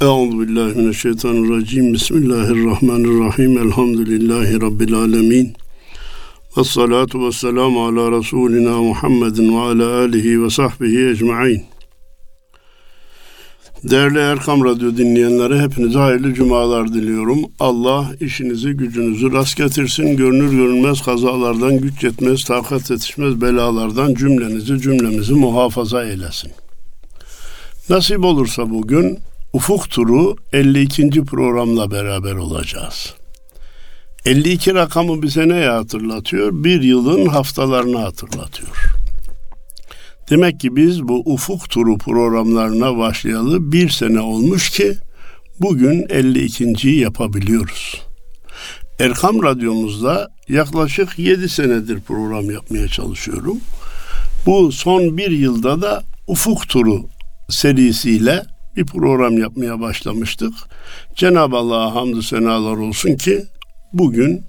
Euzu billahi mineşşeytanirracim. Bismillahirrahmanirrahim. Elhamdülillahi rabbil alamin. Ves salatu vesselamu ala Resulina Muhammedin ve ala alihi ve sahbihi ecmaîn. Değerli Erkam Radyo dinleyenleri hepinize hayırlı cumalar diliyorum. Allah işinizi gücünüzü rast getirsin. Görünür görünmez kazalardan, güç yetmez, takat yetişmez belalardan cümlenizi cümlemizi muhafaza eylesin. Nasip olursa bugün Ufuk Turu 52. programla beraber olacağız. 52 rakamı bize ne hatırlatıyor? Bir yılın haftalarını hatırlatıyor. Demek ki biz bu ufuk turu programlarına başlayalı bir sene olmuş ki bugün 52.yi yapabiliyoruz. Erkam Radyomuzda yaklaşık 7 senedir program yapmaya çalışıyorum. Bu son bir yılda da ufuk turu serisiyle bir program yapmaya başlamıştık. Cenab-ı Allah'a hamdü senalar olsun ki bugün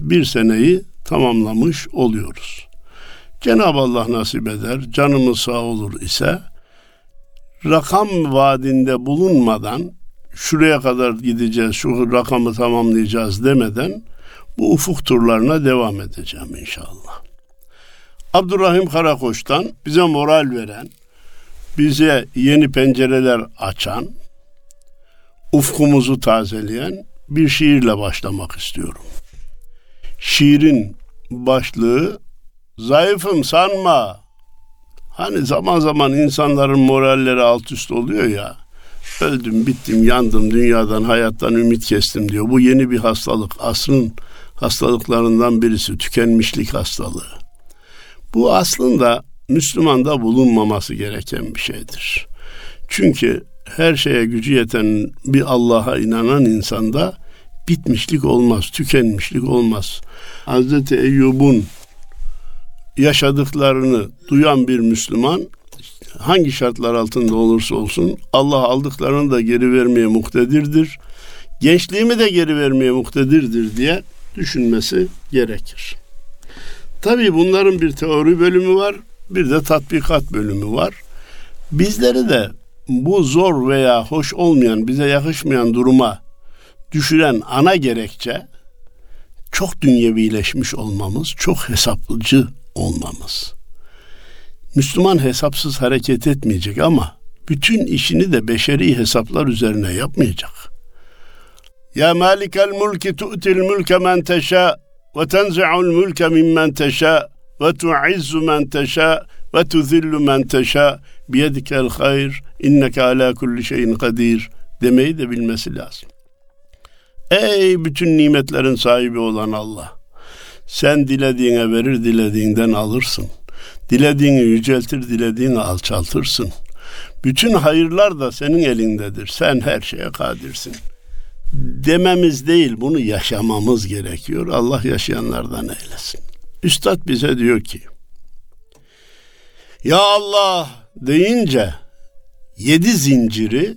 bir seneyi tamamlamış oluyoruz. Cenab-ı Allah nasip eder, canımız sağ olur ise rakam vaadinde bulunmadan şuraya kadar gideceğiz, şu rakamı tamamlayacağız demeden bu ufuk turlarına devam edeceğim inşallah. Abdurrahim Karakoç'tan bize moral veren, bize yeni pencereler açan, ufkumuzu tazeleyen bir şiirle başlamak istiyorum. Şiirin başlığı zayıfım sanma. Hani zaman zaman insanların moralleri alt üst oluyor ya. Öldüm, bittim, yandım, dünyadan, hayattan ümit kestim diyor. Bu yeni bir hastalık. Asrın hastalıklarından birisi tükenmişlik hastalığı. Bu aslında Müslümanda bulunmaması gereken bir şeydir. Çünkü her şeye gücü yeten bir Allah'a inanan insanda bitmişlik olmaz, tükenmişlik olmaz. Hazreti Eyyub'un yaşadıklarını duyan bir Müslüman hangi şartlar altında olursa olsun Allah aldıklarını da geri vermeye muktedirdir. Gençliğimi de geri vermeye muktedirdir diye düşünmesi gerekir. Tabii bunların bir teori bölümü var, bir de tatbikat bölümü var. Bizleri de bu zor veya hoş olmayan, bize yakışmayan duruma düşüren ana gerekçe çok dünyevileşmiş olmamız, çok hesaplıcı olmamız. Müslüman hesapsız hareket etmeyecek ama bütün işini de beşeri hesaplar üzerine yapmayacak. Ya malikel mulki tu'til mulke men teşâ ve tenzi'ul mulke mimmen teşâ ve tu'izzu men teşâ ve tuzillu men teşâ biyedikel hayr inneke ala kulli şeyin kadir demeyi de bilmesi lazım. Ey bütün nimetlerin sahibi olan Allah! Sen dilediğine verir, dilediğinden alırsın. Dilediğini yüceltir, dilediğini alçaltırsın. Bütün hayırlar da senin elindedir. Sen her şeye kadirsin. Dememiz değil, bunu yaşamamız gerekiyor. Allah yaşayanlardan eylesin. Üstad bize diyor ki, Ya Allah deyince yedi zinciri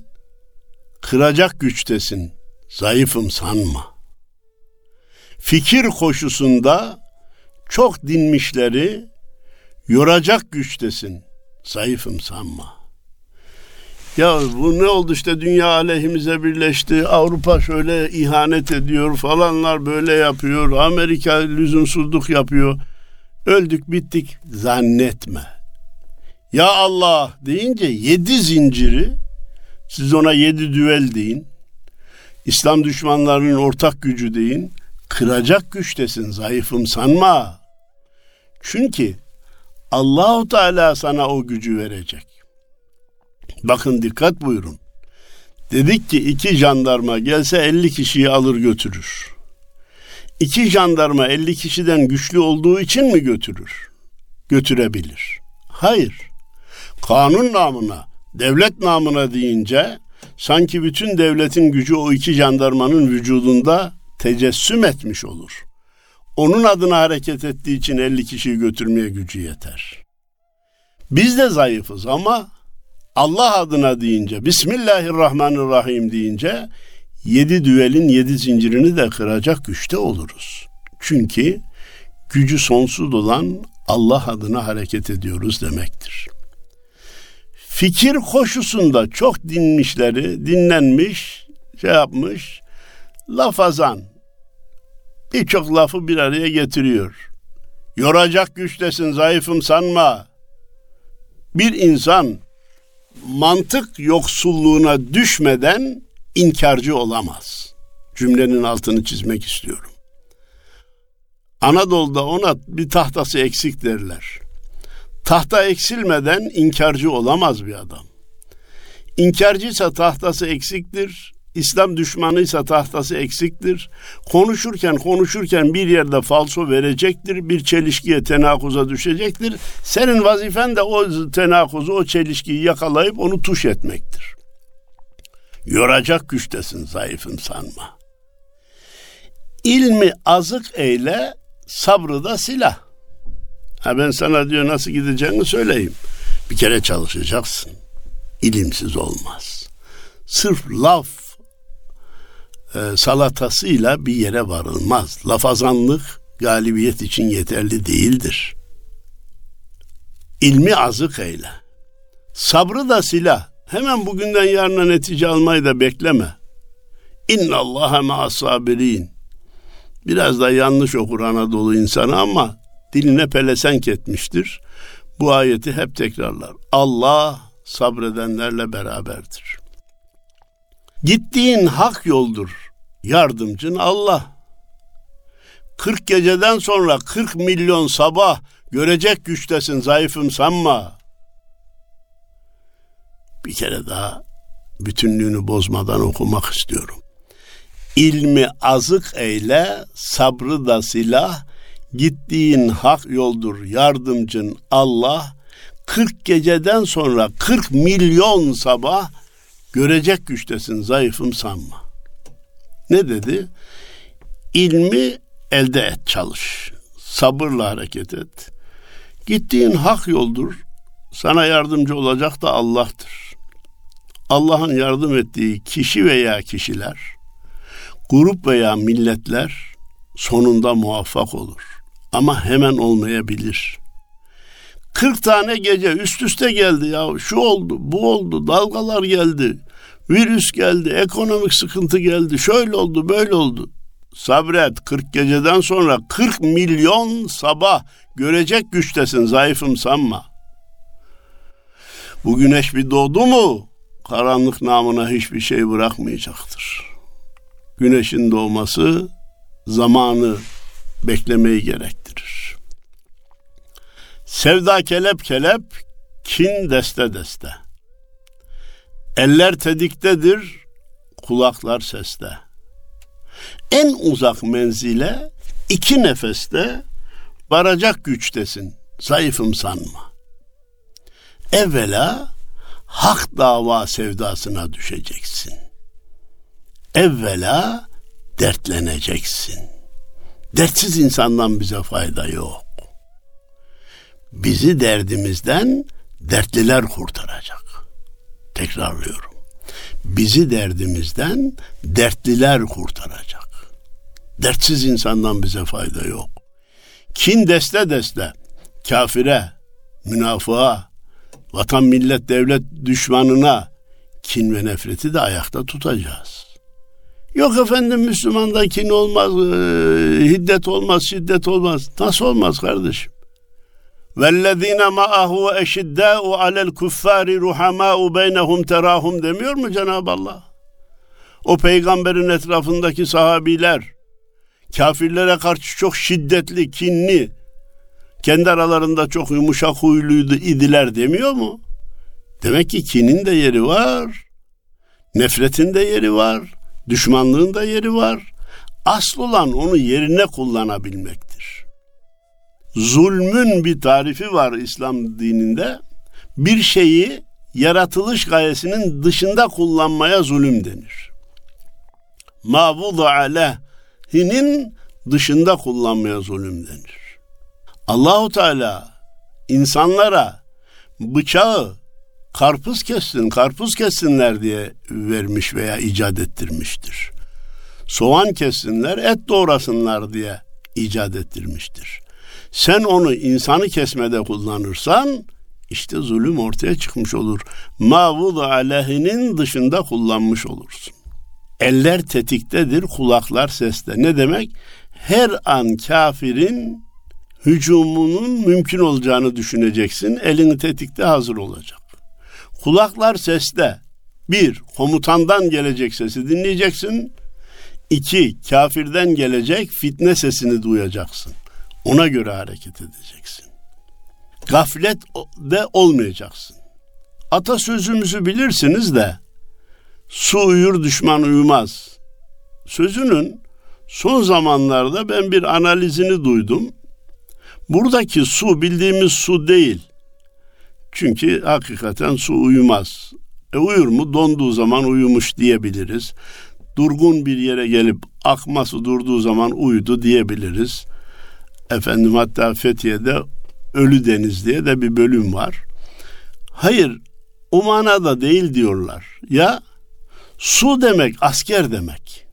kıracak güçtesin. Zayıfım sanma.'' fikir koşusunda çok dinmişleri yoracak güçtesin. Zayıfım sanma. Ya bu ne oldu işte dünya aleyhimize birleşti. Avrupa şöyle ihanet ediyor falanlar böyle yapıyor. Amerika lüzumsuzluk yapıyor. Öldük bittik zannetme. Ya Allah deyince yedi zinciri siz ona yedi düvel deyin. İslam düşmanlarının ortak gücü deyin kıracak güçtesin zayıfım sanma. Çünkü Allahu Teala sana o gücü verecek. Bakın dikkat buyurun. Dedik ki iki jandarma gelse 50 kişiyi alır götürür. İki jandarma 50 kişiden güçlü olduğu için mi götürür? Götürebilir. Hayır. Kanun namına, devlet namına deyince sanki bütün devletin gücü o iki jandarmanın vücudunda tecessüm etmiş olur. Onun adına hareket ettiği için 50 kişiyi götürmeye gücü yeter. Biz de zayıfız ama Allah adına deyince, Bismillahirrahmanirrahim deyince yedi düvelin yedi zincirini de kıracak güçte oluruz. Çünkü gücü sonsuz olan Allah adına hareket ediyoruz demektir. fikir koşusunda çok dinmişleri, dinlenmiş, şey yapmış, lafazan birçok lafı bir araya getiriyor. Yoracak güçtesin, zayıfım sanma. Bir insan mantık yoksulluğuna düşmeden inkarcı olamaz. Cümlenin altını çizmek istiyorum. Anadolu'da ona bir tahtası eksik derler. Tahta eksilmeden inkarcı olamaz bir adam. İnkarcıysa tahtası eksiktir. İslam düşmanıysa tahtası eksiktir. Konuşurken konuşurken bir yerde falso verecektir. Bir çelişkiye tenakuza düşecektir. Senin vazifen de o tenakuzu, o çelişkiyi yakalayıp onu tuş etmektir. Yoracak güçtesin zayıfın sanma. İlmi azık eyle, sabrı da silah. Ha ben sana diyor nasıl gideceğini söyleyeyim. Bir kere çalışacaksın. İlimsiz olmaz. Sırf laf e, salatasıyla bir yere varılmaz. Lafazanlık galibiyet için yeterli değildir. İlmi azık eyle. Sabrı da silah. Hemen bugünden yarına netice almayı da bekleme. İnna Allaha ma'as sabirin. Biraz da yanlış okur Anadolu insanı ama diline pelesenk etmiştir. Bu ayeti hep tekrarlar. Allah sabredenlerle beraberdir. Gittiğin hak yoldur. Yardımcın Allah. 40 geceden sonra 40 milyon sabah görecek güçtesin zayıfım sanma. Bir kere daha bütünlüğünü bozmadan okumak istiyorum. İlmi azık eyle, sabrı da silah, gittiğin hak yoldur, yardımcın Allah. 40 geceden sonra 40 milyon sabah görecek güçtesin, zayıfım sanma. Ne dedi? İlmi elde et, çalış. Sabırla hareket et. Gittiğin hak yoldur. Sana yardımcı olacak da Allah'tır. Allah'ın yardım ettiği kişi veya kişiler, grup veya milletler sonunda muvaffak olur. Ama hemen olmayabilir. 40 tane gece üst üste geldi ya. Şu oldu, bu oldu, dalgalar geldi. Virüs geldi, ekonomik sıkıntı geldi. Şöyle oldu, böyle oldu. Sabret 40 geceden sonra 40 milyon sabah görecek güçtesin zayıfım sanma. Bu güneş bir doğdu mu karanlık namına hiçbir şey bırakmayacaktır. Güneşin doğması zamanı beklemeyi gerektirir. Sevda kelep kelep, kin deste deste. Eller tediktedir, kulaklar seste. En uzak menzile iki nefeste varacak güçtesin, zayıfım sanma. Evvela hak dava sevdasına düşeceksin. Evvela dertleneceksin. Dertsiz insandan bize fayda yok. Bizi derdimizden dertliler kurtaracak. Tekrarlıyorum. Bizi derdimizden dertliler kurtaracak. Dertsiz insandan bize fayda yok. Kin deste deste kafire, münafığa, vatan millet devlet düşmanına kin ve nefreti de ayakta tutacağız. Yok efendim Müslümanda kin olmaz, e, hiddet olmaz, şiddet olmaz. Nasıl olmaz kardeşim? وَالَّذ۪ينَ مَعَهُ اَشِدَّاءُ عَلَى الْكُفَّارِ رُحَمَاءُ بَيْنَهُمْ تَرَاهُمْ demiyor mu Cenab-ı Allah? O peygamberin etrafındaki sahabiler, kafirlere karşı çok şiddetli, kinli, kendi aralarında çok yumuşak huyluydu idiler demiyor mu? Demek ki kinin de yeri var, nefretin de yeri var, düşmanlığın da yeri var. Asıl olan onu yerine kullanabilmektir. Zulmün bir tarifi var İslam dininde. Bir şeyi yaratılış gayesinin dışında kullanmaya zulüm denir. Ma alehinin dışında kullanmaya zulüm denir. Allahu Teala insanlara bıçağı karpuz kessin, karpuz kessinler diye vermiş veya icat ettirmiştir. Soğan kessinler, et doğrasınlar diye icat ettirmiştir. Sen onu insanı kesmede kullanırsan işte zulüm ortaya çıkmış olur. Mavud aleyhinin dışında kullanmış olursun. Eller tetiktedir, kulaklar seste. Ne demek? Her an kafirin hücumunun mümkün olacağını düşüneceksin. Elini tetikte hazır olacak. Kulaklar seste. Bir, komutandan gelecek sesi dinleyeceksin. İki, kafirden gelecek fitne sesini duyacaksın. Ona göre hareket edeceksin. Gaflet de olmayacaksın. Atasözümüzü bilirsiniz de su uyur düşman uyumaz. Sözünün son zamanlarda ben bir analizini duydum. Buradaki su bildiğimiz su değil. Çünkü hakikaten su uyumaz. E uyur mu? Donduğu zaman uyumuş diyebiliriz. Durgun bir yere gelip akması durduğu zaman uyudu diyebiliriz. Efendim hatta Fethiye'de Ölü Deniz diye de bir bölüm var. Hayır o manada değil diyorlar. Ya su demek asker demek.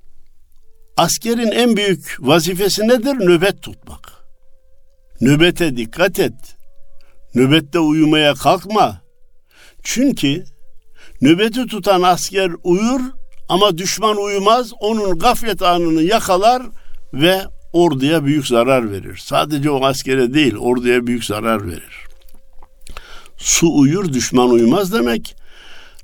Askerin en büyük vazifesi nedir? Nöbet tutmak. Nöbete dikkat et. Nöbette uyumaya kalkma. Çünkü nöbeti tutan asker uyur ama düşman uyumaz. Onun gaflet anını yakalar ve orduya büyük zarar verir. Sadece o askere değil orduya büyük zarar verir. Su uyur düşman uyumaz demek.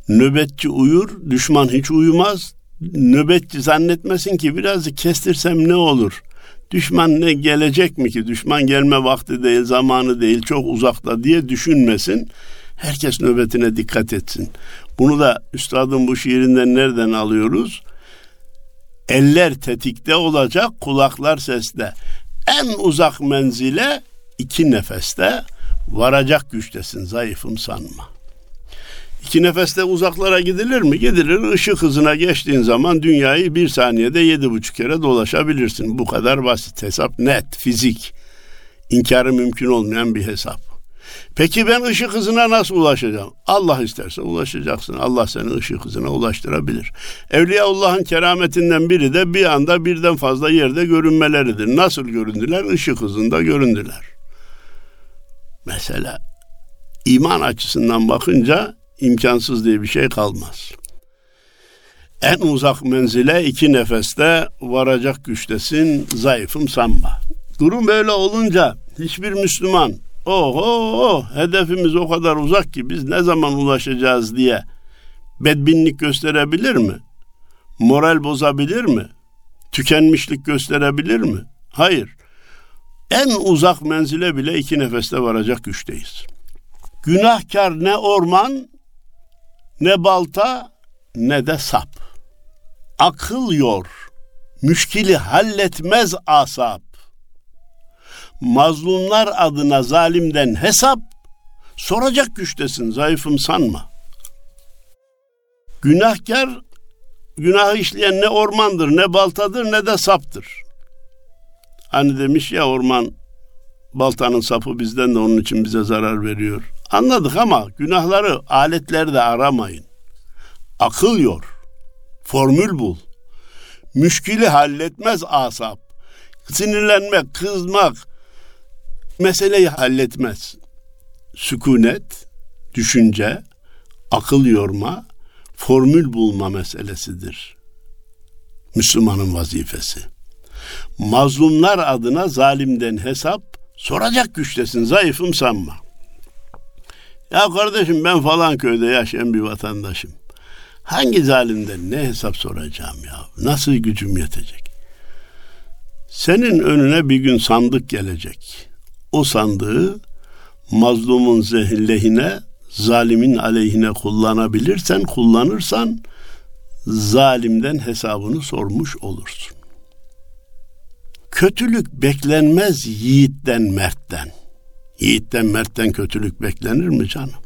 Nöbetçi uyur düşman hiç uyumaz. Nöbetçi zannetmesin ki biraz kestirsem ne olur? Düşman ne gelecek mi ki? Düşman gelme vakti değil, zamanı değil, çok uzakta diye düşünmesin. Herkes nöbetine dikkat etsin. Bunu da üstadın bu şiirinden nereden alıyoruz? Eller tetikte olacak, kulaklar seste. En uzak menzile iki nefeste varacak güçtesin, zayıfım sanma. İki nefeste uzaklara gidilir mi? Gidilir. Işık hızına geçtiğin zaman dünyayı bir saniyede yedi buçuk kere dolaşabilirsin. Bu kadar basit. Hesap net, fizik. İnkarı mümkün olmayan bir hesap. Peki ben ışık hızına nasıl ulaşacağım? Allah isterse ulaşacaksın. Allah seni ışık hızına ulaştırabilir. Evliyaullah'ın kerametinden biri de bir anda birden fazla yerde görünmeleridir. Nasıl göründüler? Işık hızında göründüler. Mesela iman açısından bakınca imkansız diye bir şey kalmaz. En uzak menzile iki nefeste varacak güçtesin, zayıfım sanma. Durum böyle olunca hiçbir Müslüman oho hedefimiz o kadar uzak ki biz ne zaman ulaşacağız diye bedbinlik gösterebilir mi? Moral bozabilir mi? Tükenmişlik gösterebilir mi? Hayır. En uzak menzile bile iki nefeste varacak güçteyiz. Günahkar ne orman ne balta ne de sap. Akıl yor, müşkili halletmez asap. Mazlumlar adına zalimden hesap, soracak güçtesin zayıfım sanma. Günahkar, günah işleyen ne ormandır, ne baltadır, ne de saptır. Hani demiş ya orman baltanın sapı bizden de onun için bize zarar veriyor. Anladık ama günahları aletlerde aramayın. Akıl yor. Formül bul. Müşkili halletmez asap. Sinirlenmek, kızmak meseleyi halletmez. Sükunet, düşünce, akıl yorma, formül bulma meselesidir. Müslümanın vazifesi. Mazlumlar adına zalimden hesap soracak güçtesin, zayıfım sanma. Ya kardeşim ben falan köyde yaşayan bir vatandaşım. Hangi zalimden ne hesap soracağım ya? Nasıl gücüm yetecek? Senin önüne bir gün sandık gelecek. O sandığı mazlumun lehine, zalimin aleyhine kullanabilirsen, kullanırsan zalimden hesabını sormuş olursun. Kötülük beklenmez yiğitten, mertten. Yiğitten mertten kötülük beklenir mi canım?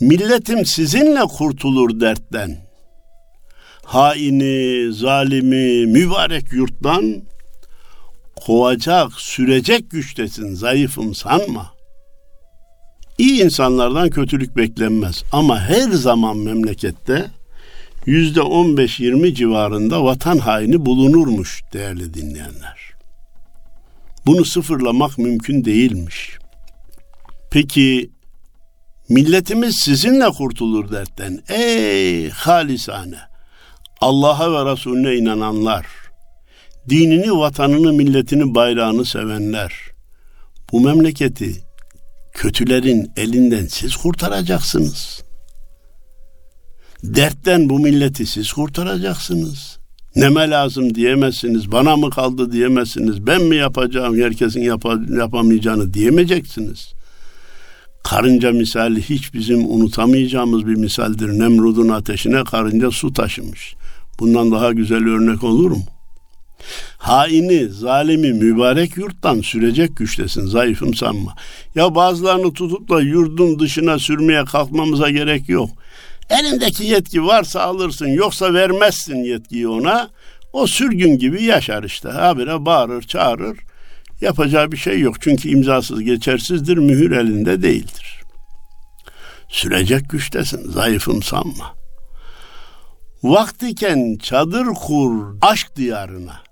Milletim sizinle kurtulur dertten. Haini, zalimi, mübarek yurttan kovacak, sürecek güçtesin, zayıfım sanma. İyi insanlardan kötülük beklenmez ama her zaman memlekette yüzde 15-20 civarında vatan haini bulunurmuş değerli dinleyenler. Bunu sıfırlamak mümkün değilmiş. Peki Milletimiz sizinle kurtulur dertten. Ey halisane! Allah'a ve Resulüne inananlar, dinini, vatanını, milletini, bayrağını sevenler, bu memleketi kötülerin elinden siz kurtaracaksınız. Dertten bu milleti siz kurtaracaksınız. Neme lazım diyemezsiniz, bana mı kaldı diyemezsiniz, ben mi yapacağım, herkesin yap yapamayacağını diyemeyeceksiniz. Karınca misali hiç bizim unutamayacağımız bir misaldir. Nemrud'un ateşine karınca su taşımış. Bundan daha güzel örnek olur mu? Haini, zalimi mübarek yurttan sürecek güçtesin, zayıfım sanma. Ya bazılarını tutup da yurdun dışına sürmeye kalkmamıza gerek yok. Elindeki yetki varsa alırsın, yoksa vermezsin yetkiyi ona. O sürgün gibi yaşar işte. Habire bağırır, çağırır. Yapacağı bir şey yok. Çünkü imzasız geçersizdir, mühür elinde değildir. Sürecek güçtesin, zayıfım sanma. Vaktiken çadır kur aşk diyarına.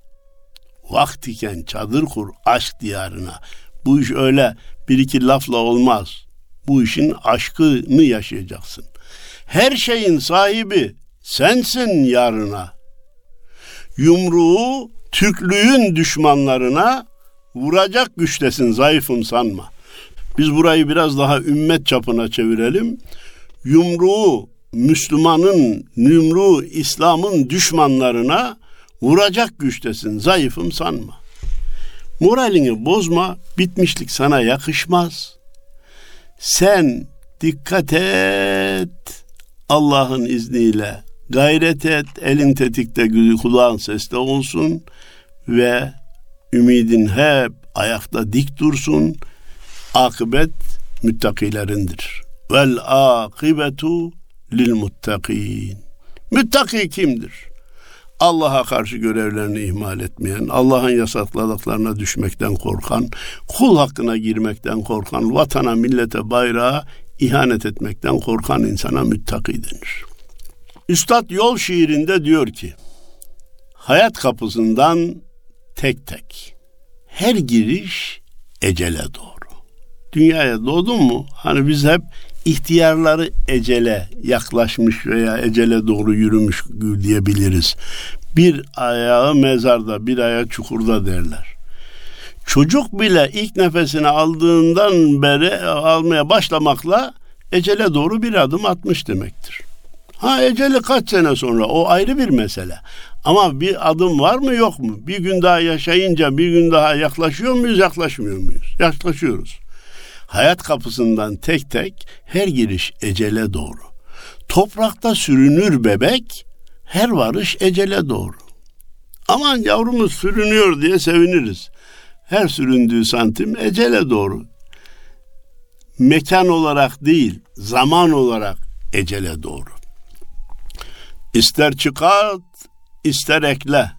Vaktiken çadır kur aşk diyarına. Bu iş öyle bir iki lafla olmaz. Bu işin aşkını yaşayacaksın. Her şeyin sahibi sensin yarına. Yumruğu Türklüğün düşmanlarına vuracak güçtesin zayıfım sanma. Biz burayı biraz daha ümmet çapına çevirelim. Yumruğu Müslümanın, yumruğu İslam'ın düşmanlarına vuracak güçtesin zayıfım sanma. Moralini bozma, bitmişlik sana yakışmaz. Sen dikkat et, Allah'ın izniyle gayret et, elin tetikte, kulağın seste olsun ve ümidin hep ayakta dik dursun. Akıbet müttakilerindir. Vel akibetu lil muttakin. Müttaki kimdir? Allah'a karşı görevlerini ihmal etmeyen, Allah'ın yasakladıklarına düşmekten korkan, kul hakkına girmekten korkan, vatana, millete, bayrağa ihanet etmekten korkan insana müttaki denir. Üstad yol şiirinde diyor ki, hayat kapısından tek tek, her giriş ecele doğru. Dünyaya doğdun mu? Hani biz hep ihtiyarları ecele yaklaşmış veya ecele doğru yürümüş diyebiliriz. Bir ayağı mezarda, bir ayağı çukurda derler. Çocuk bile ilk nefesini aldığından beri almaya başlamakla ecele doğru bir adım atmış demektir. Ha eceli kaç sene sonra o ayrı bir mesele. Ama bir adım var mı yok mu? Bir gün daha yaşayınca bir gün daha yaklaşıyor muyuz yaklaşmıyor muyuz? Yaklaşıyoruz. Hayat kapısından tek tek her giriş ecele doğru. Toprakta sürünür bebek, her varış ecele doğru. Aman yavrumuz sürünüyor diye seviniriz. Her süründüğü santim ecele doğru. Mekan olarak değil, zaman olarak ecele doğru. İster çıkart, ister ekle.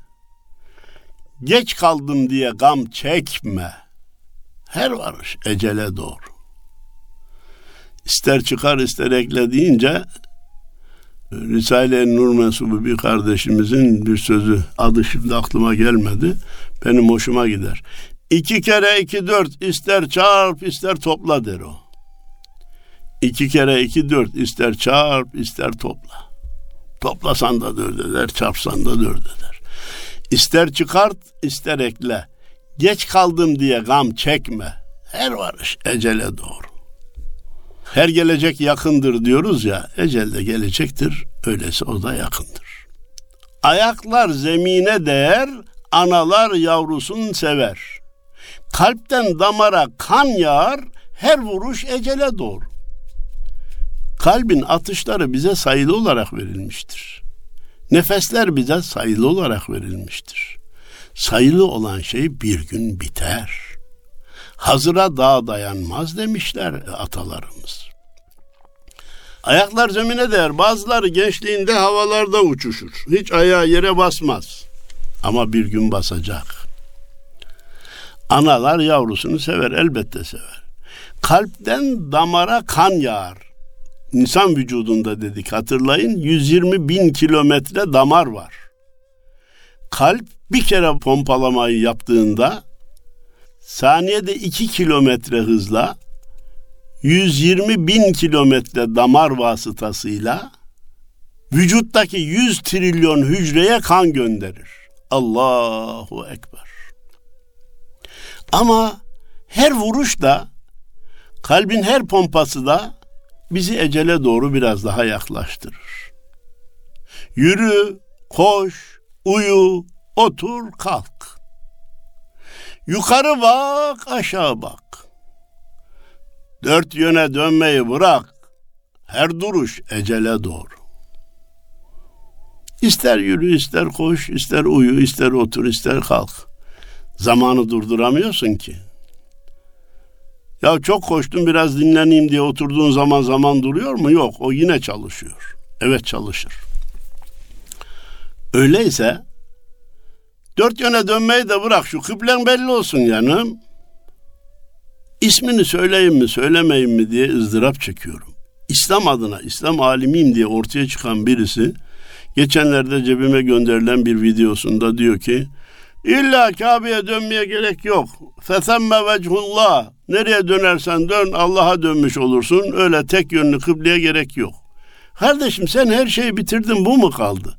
Geç kaldım diye gam çekme.'' Her varış ecele doğru. İster çıkar ister ekle deyince Risale-i Nur mensubu bir kardeşimizin bir sözü adı şimdi aklıma gelmedi. Benim hoşuma gider. İki kere iki dört ister çarp ister topla der o. İki kere iki dört ister çarp ister topla. Toplasan da dört eder, çarpsan da dört eder. İster çıkart ister ekle. Geç kaldım diye gam çekme. Her varış ecele doğru. Her gelecek yakındır diyoruz ya, ecel de gelecektir, öyleyse o da yakındır. Ayaklar zemine değer, analar yavrusun sever. Kalpten damara kan yağar, her vuruş ecele doğru. Kalbin atışları bize sayılı olarak verilmiştir. Nefesler bize sayılı olarak verilmiştir sayılı olan şey bir gün biter. Hazıra dağ dayanmaz demişler atalarımız. Ayaklar zemine değer. Bazıları gençliğinde havalarda uçuşur. Hiç ayağı yere basmaz. Ama bir gün basacak. Analar yavrusunu sever, elbette sever. Kalpten damara kan yağar. İnsan vücudunda dedik hatırlayın 120 bin kilometre damar var. Kalp bir kere pompalamayı yaptığında saniyede 2 kilometre hızla 120 bin kilometre damar vasıtasıyla vücuttaki 100 trilyon hücreye kan gönderir. Allahu Ekber. Ama her vuruş da kalbin her pompası da bizi ecele doğru biraz daha yaklaştırır. Yürü, koş, uyu, otur, kalk. Yukarı bak, aşağı bak. Dört yöne dönmeyi bırak. Her duruş ecele doğru. İster yürü, ister koş, ister uyu, ister otur, ister kalk. Zamanı durduramıyorsun ki. Ya çok koştum biraz dinleneyim diye oturduğun zaman zaman duruyor mu? Yok o yine çalışıyor. Evet çalışır. Öyleyse dört yöne dönmeyi de bırak şu kıblen belli olsun yanım. İsmini söyleyeyim mi söylemeyeyim mi diye ızdırap çekiyorum. İslam adına İslam alimiyim diye ortaya çıkan birisi geçenlerde cebime gönderilen bir videosunda diyor ki İlla Kabe'ye dönmeye gerek yok. Fesemme vechullah. Nereye dönersen dön Allah'a dönmüş olursun. Öyle tek yönlü kıbleye gerek yok. Kardeşim sen her şeyi bitirdin bu mu kaldı?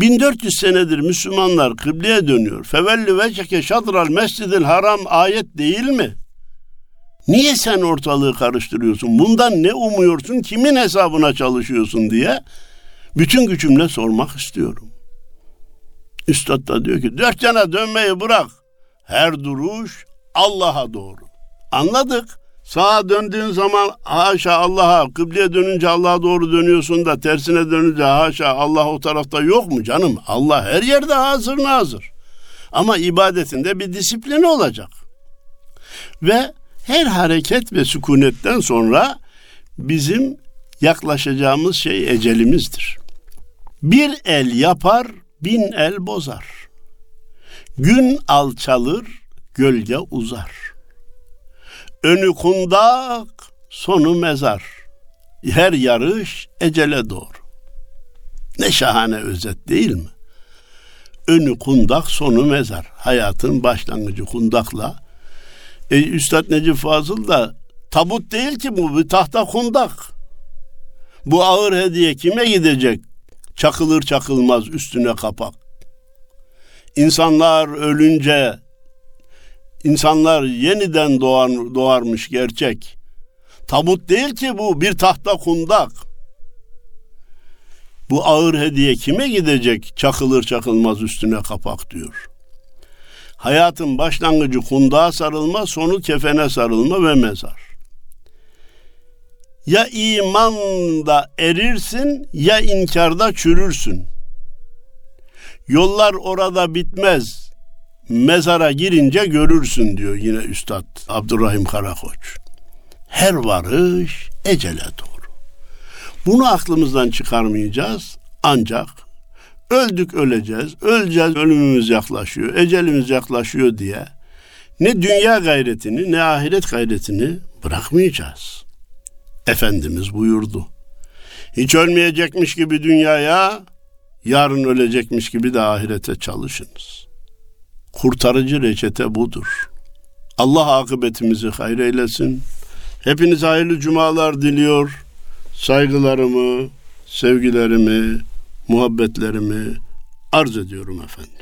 1400 senedir Müslümanlar kıbleye dönüyor. Fevelli veceke şadral mescidil haram ayet değil mi? Niye sen ortalığı karıştırıyorsun? Bundan ne umuyorsun? Kimin hesabına çalışıyorsun diye bütün gücümle sormak istiyorum. Üstad da diyor ki dört yana dönmeyi bırak. Her duruş Allah'a doğru. Anladık. Sağa döndüğün zaman haşa Allah'a, kıbleye dönünce Allah'a doğru dönüyorsun da tersine dönünce haşa Allah o tarafta yok mu canım? Allah her yerde hazır nazır. Ama ibadetinde bir disiplini olacak. Ve her hareket ve sükunetten sonra bizim yaklaşacağımız şey ecelimizdir. Bir el yapar, bin el bozar. Gün alçalır, gölge uzar. Önü kundak, sonu mezar. Her yarış ecele doğru. Ne şahane özet değil mi? Önü kundak, sonu mezar. Hayatın başlangıcı kundakla. E, Üstad Necip Fazıl da tabut değil ki bu bir tahta kundak. Bu ağır hediye kime gidecek? Çakılır çakılmaz üstüne kapak. İnsanlar ölünce insanlar yeniden doğar, doğarmış gerçek. Tabut değil ki bu bir tahta kundak. Bu ağır hediye kime gidecek? Çakılır çakılmaz üstüne kapak diyor. Hayatın başlangıcı kundağa sarılma, sonu kefene sarılma ve mezar. Ya imanda erirsin ya inkarda çürürsün. Yollar orada bitmez. Mezara girince görürsün diyor yine Üstad Abdurrahim Karakoç. Her varış ecele doğru. Bunu aklımızdan çıkarmayacağız ancak öldük öleceğiz, öleceğiz ölümümüz yaklaşıyor, ecelimiz yaklaşıyor diye ne dünya gayretini ne ahiret gayretini bırakmayacağız. Efendimiz buyurdu. Hiç ölmeyecekmiş gibi dünyaya, yarın ölecekmiş gibi de ahirete çalışınız. Kurtarıcı reçete budur. Allah akıbetimizi hayır eylesin. Hepinize hayırlı cumalar diliyor. Saygılarımı, sevgilerimi, muhabbetlerimi arz ediyorum efendim.